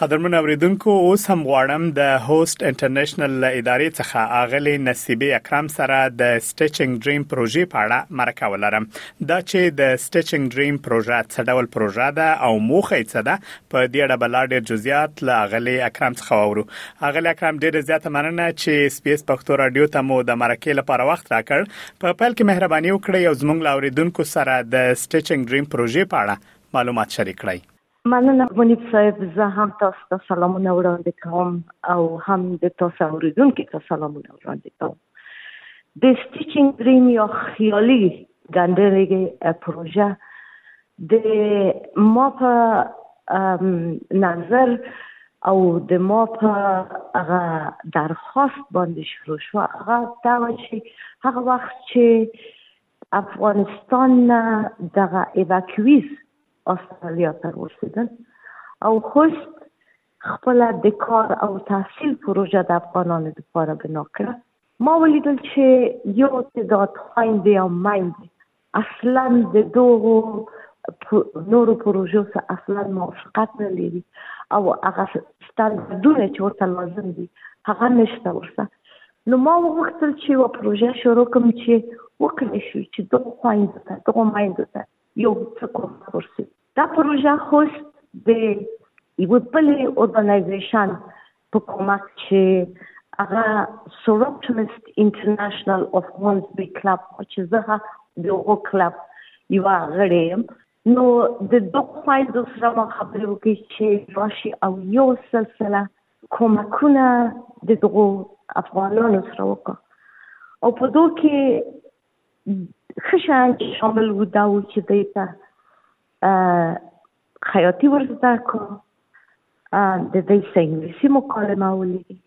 قدرمن اوریدونکو اوس هم غواړم د هوست انټرنیشنل له ادارې څخه اغلې نصیبې اکرم سره د سټیچینګ ډریم پروژې په اړه مرکه ولرم دا چې د سټیچینګ ډریم پروژه څه ډول پروژه ده او موخه یې څه ده په دې اړه بل ډیر جزئیات له اغلې اکرم څخه وورو اغلې اکرم ډیر زیاته مننه چې سپیس پښتو رادیو ته مو د مرکه لپاره وخت راکړ په پیل کې مهرباني وکړئ او زموږ لاوریدونکو سره د سټیچینګ ډریم پروژې په اړه معلومات شریک کړئ مننه منیب صاحب زه هم تاسو ته سلامونه وړاندې کوم او هم د تاسو اوریدونکو ته سلامونه وړاندې کوم د سټیچینګ دریم یا خیالي ګنډلې پروژه د ما په نظر او د ما په هغه درخواست باندې شروع شو هغه دا و چې هغه وخت چې افغانستان نه دغه ایواکویز استرالیا ته ورسېدل او خوست خپل د کار او تحصیل پروژه د افغانانو لپاره بنا کړه ما ولیدل چې یو تعداد خویندې او میندې اصلا د دغو نورو پروژو سره اصلا موافقت نه لري او هغه ستاندردونه چې ورته لازم دي هغه نشته ورسره نو ما وغوښتل چې یوه پروژه شروع کړم چې وکړای شو چې دغو خویندو ته دغو میندو ته یو څه کمک ورسوي دا پروژه خوست د یوه بلې ارګنایزیشن په کمک چې هغه سوروپټمست انټرنیشنل اف هولز بی کلب چې زه د هغو کلب یوه غړې یم نو د دغو خویندو سره ما خبرې وکړي چې راشي او یو سلسله کمکونه د دغو افغانانو سره وکړه او په دو کې خشان شامل و دا و چې دوی ته خیاطي ورزده کو د دوی سره انګلیسي مکالمه ولیږي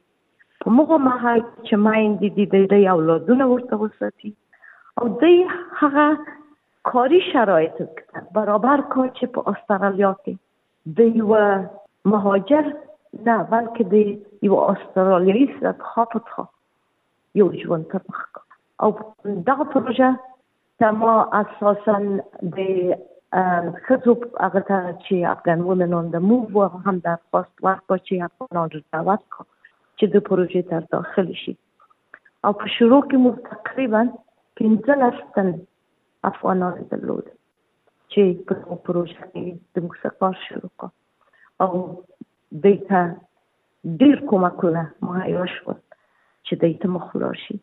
په مغه مهال چې مایندې دي د دوی اولادونه ورته وساتي او دوی هغه کاری شرایط برابر کار چه په استرالیا کې د یو مهاجر نه بلکې د یو استرالیایی سره په خوا په خوا یو ژوند ته مخکړه او دغه پروژه ته ما اساسا د خزو هغه ته چې افغان وومن اون د موو هغه هم درخواست ورکړ چې افغانان رجاوت کړو چې د پروژې تر داخل شي او په شروع کې موږ تقریبا پنځلس تن افغانان درلود چې په دغه پروژه کې د موږ سره کار شروع کړ او دوی ته ډېر کومکونه مهیا شول چې دوی ته مخ ولاړ شي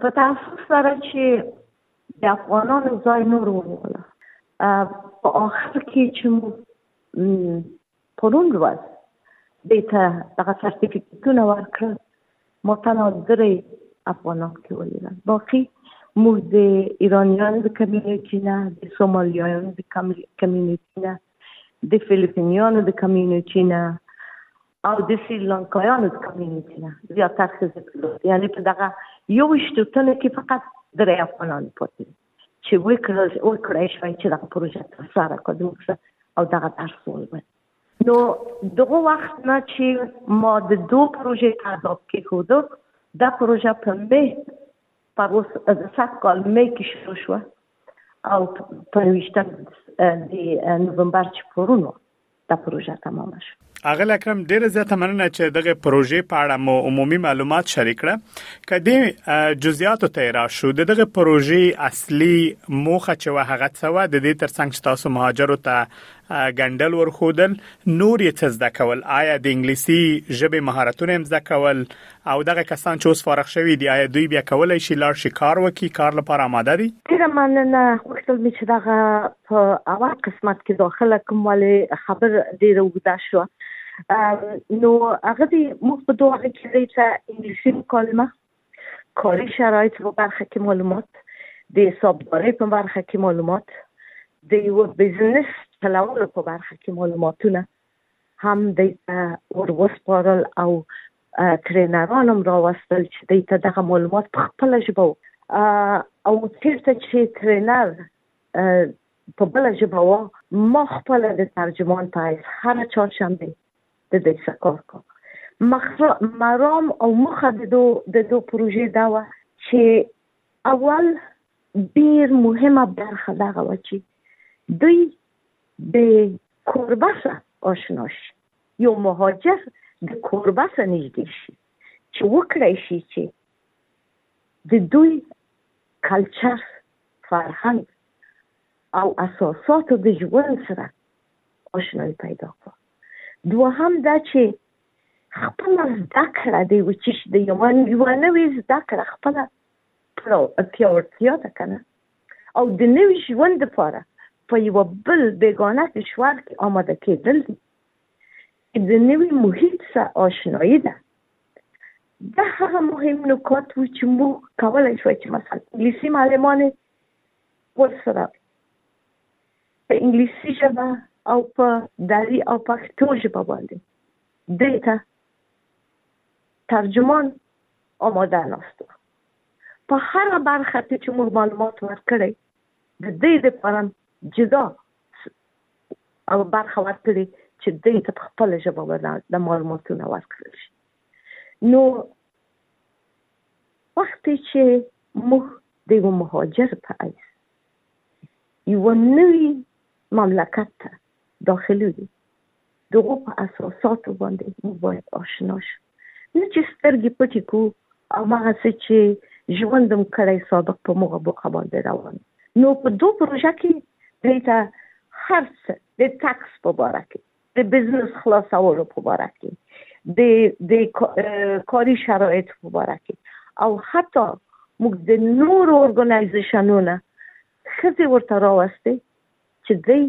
په تاسف سره چې د افغانانو ځای نور وموله په آخر کې چې موږ پرون ورځ دې ته دغه سرتیفیکټونه ورکړل ما تنها درې افغانان کې ولیدل باقي موږ د ایرانیانو د کمیونټي نه د سومالیایانو د کمیونټي نه د فلیپینیانو د کمیونټي نه او د سریلانکایانو د کمیونټي نه زیاتره ښځې یعنی په دغه یو شتو تنو کې فقط درې افغانان پاتې چې وکړل وکړای شوی چې دغه پروژه ترسره کړو او دغه درس ولول نو دغه وخت نه چې ما د دوه پروژې تعداد کې خودو دا پروژه په می په اوس د سات کال می کې شروع شو او په ویشتم د نومبر چې پرونو دا پروژه تمام شو اغل اکرم ډیره زیاته مننه چې دغه پروژې په اړه مو عمومي معلومات شریک کړه کدی جزئیات ته را شو دغه پروژې اصلي موخه چې وه هغه څه و د دې ترڅنګ چې تاسو مهاجرو ته ګندل ورخودل نور یې څه زده کول آیا د انګلیسي ژبې مهارتونه هم زده کول او دغه کسان چې اوس فارغ شوي دي آیا دوی بیا کولای شي لاړ شي کار وکړي کار لپاره آماده دي ډیره مننه غوښتل مې چې دغه په اول قسمت کې داخله کوم ولې خبر ډیره وګدا شو نو هغه دې موږ په دوه کې دی چې انګلیسي مکالمه کاري شرایط په برخه کې معلومات د حسابداري په برخه کې معلومات د یو بزنس چلولو په برخه کې معلوماتونه هم دی ته ور وسپارل او ترینران هم راوستل چې دی ته دغه معلومات په خپله ژبه او چیرته چې ترینر په بل ژبه و ما خپل د ترجمان په حیث هر چهارشنبه د دې سکار کو مرام او مخه د دو د دو پروژې دا و چې اول ډیر مهمه برخه دغه و چې دوی د کوربه سره آشنا شي یو مهاجر د کوربه سره نږدې شي چې وکړای شي چې د دوی کلچر فرهنګ او اساساتو د ژوند سره آشنای پیدا کړو دوهم دا چې خپل زده کړه دی و چې د یو یو نوې زده کړه خپل پیاوړتیا ده کنه او د نوي ژوند لپاره په یو بل بیګانه کشور کې آماده کېدل دي چې د نوي محیط سره آشنایی ده دا هغه مهم نکات وو چې موږ کولای شو چې مثلا انګلیسي معلمان ورسره په انګلیسي ژبه او په دری او پښتو ژبه باندې دې ته ترجمان آماده ناست په هره برخه کې چې موږ معلومات ورکړی د دی لپاره جدا برخه ورکړی چې دی ته په خپل ژبه ولا د معلوماتونه ورکړل شي نو وخت چې موږ د یو مهاجر په حیث یو نوی مملکت ته داخلو دي دغو په اساساتو باندې موږ باید آشنا شو نه چې سترګې پټې کو او مغه څه چې ژوندم کړی سابق په مغه بوقه باندې روان نو په دو پروژه کې دیتا هر څه د ټاکس په باره کې د بزنس خلاصولو په باره کې د د کاري شرایط په باره کې او حتی موږ د نور اورګنایزیشنونو خزه ورته راوستي چې دوی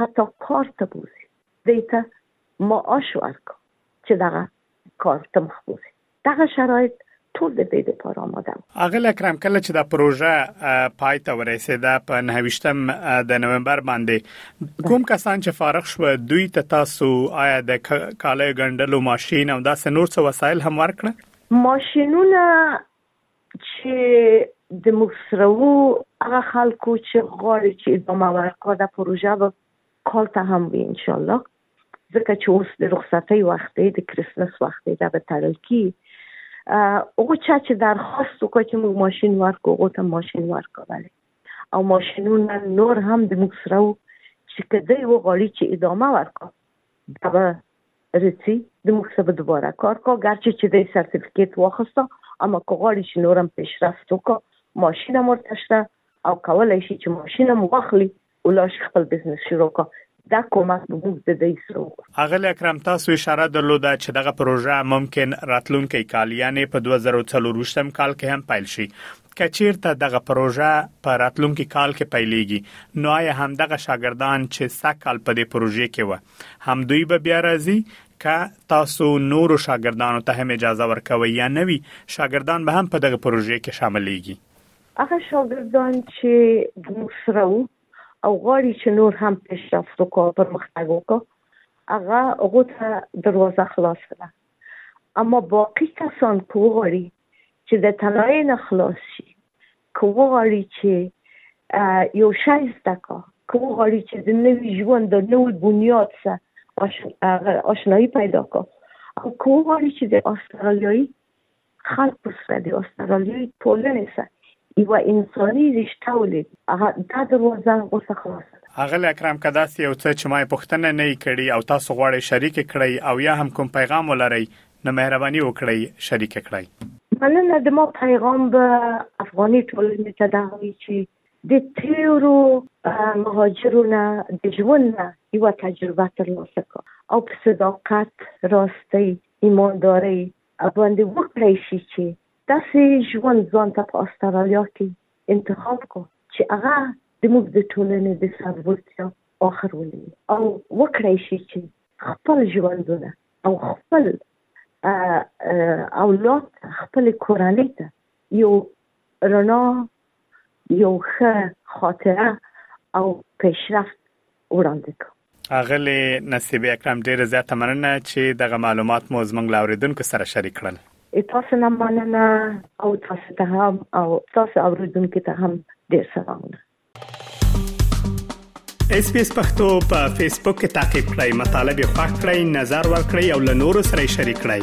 حتی کار ته بوزي دی ته معاش ورکو چې دغه کار ته مخ بوزي دغه شرایط ټول د دې لپاره آماده وو. اغلې اکرم کله چې دا پروژه پای ته ورسېده په نهه ویشتم د نومبر باندې کوم کسان چې فارغ شو دوی ته تاسو آیا د کالیو ګنډلو ماشین او داسې نور څه وسایل هم ورکړه ماشینونه چې د موږ سره وو هغه خلکو چې غواړي چې ادامه ورکړه دا پروژه به کال ته هم وي ان شاء الله ځکه چې اوس د رخصتۍ وخت دی د کریسمس وخت دی دا به تړل کی هغه چا چې درخواست وکړ چې موږ ماشين ورکو هغه ته ماشين ورکول او ماشينونه نور هم د موږ سره چې کدی و غواړي چې ادامه ورکړي دا به رسی د موږ سره دوباره کار کو ګرچه چې د سرتیفیکیټ واخستا اما که غواړي چې نورم پیشرفت وکړو ماشین هم ورته شته او کولای شي چې ماشین هم واخلي او لاش خپل بزنس شروع کو دا کومک به موږ د دې سره وکړو اغلی اکرم تاسو اشاره درلوده چې دغه پروژه ممکن راتلونکي کال یعنی په 2024 کال کې هم پیل شي کچیرته دغه پروژه په راتلونکي کال کې پیلېږي نو آیا هم دغه شاګردان چې سږ کال په دې پروژې کې و همدوی به بیا راځي که تاسو نورو شاګردانو ته هم اجازه ورکوي یا نه وي شاګردان به هم په دغه پروژې کې شاملېږي هغه شاګردان چې زموږ سره وو او غواړي چې نور هم پیشرفت وکړي او پرمختګ وکړي هغه هغه ته دروازه خلاصه ده اما باقي کسان که وغواړي چې د تنای نه خلاص شي که وغواړي چې یو شای زده کا که وغواړي چې د نوي ژوند د نوي بنیاد سره آشنایی پیدا کا او که وغواړي چې د استرالیایی خلق سره د استرالیایی ټولنې سره یو انساني رشته ولري هغه دا دروازه غوسه خلاصه اغل اکرم که داسې یو څه چې ما پښتنه نه کړي او تاسو غواړئ شریک کړئ او یا هم کوم پیغام ولرئ نو مهرباني وکړئ شریک کړئ. مننه د ما پیغام به افغاني ټولنې ته دغه وي چې د تیرو مهاجرو نه د ژوند نه یوه تجربه ترلاسه کړو او په صداقت، راستۍ، ایماندارۍ باندې وکړای شي چې داسې ژوند ځان ته په استرالیا کې انتخاب کړو چې هغه د موږ د ټولنې د سرلوړتیا اخر ولري او وکړای شي چې خپل ژوندونه او خپل اولاد خپل کورنۍ ته یو رڼا یو ښه خاطره او پیشرفت وړاندې کړو اغلی نصیب اکرم ډیر زیات مننه چې دغه معلومات مو زمنګ لاوریدونکو سره شریک کړل تاسو نه مننه او تاسو ته هم او تاسو اوریدونکو ته هم ډیر سلامونه اس پی اس پختو په فیسبوک کې تا کې پلی مطلب یو فاک کړئ نظر ور کړئ او له نورو سره شریک کړئ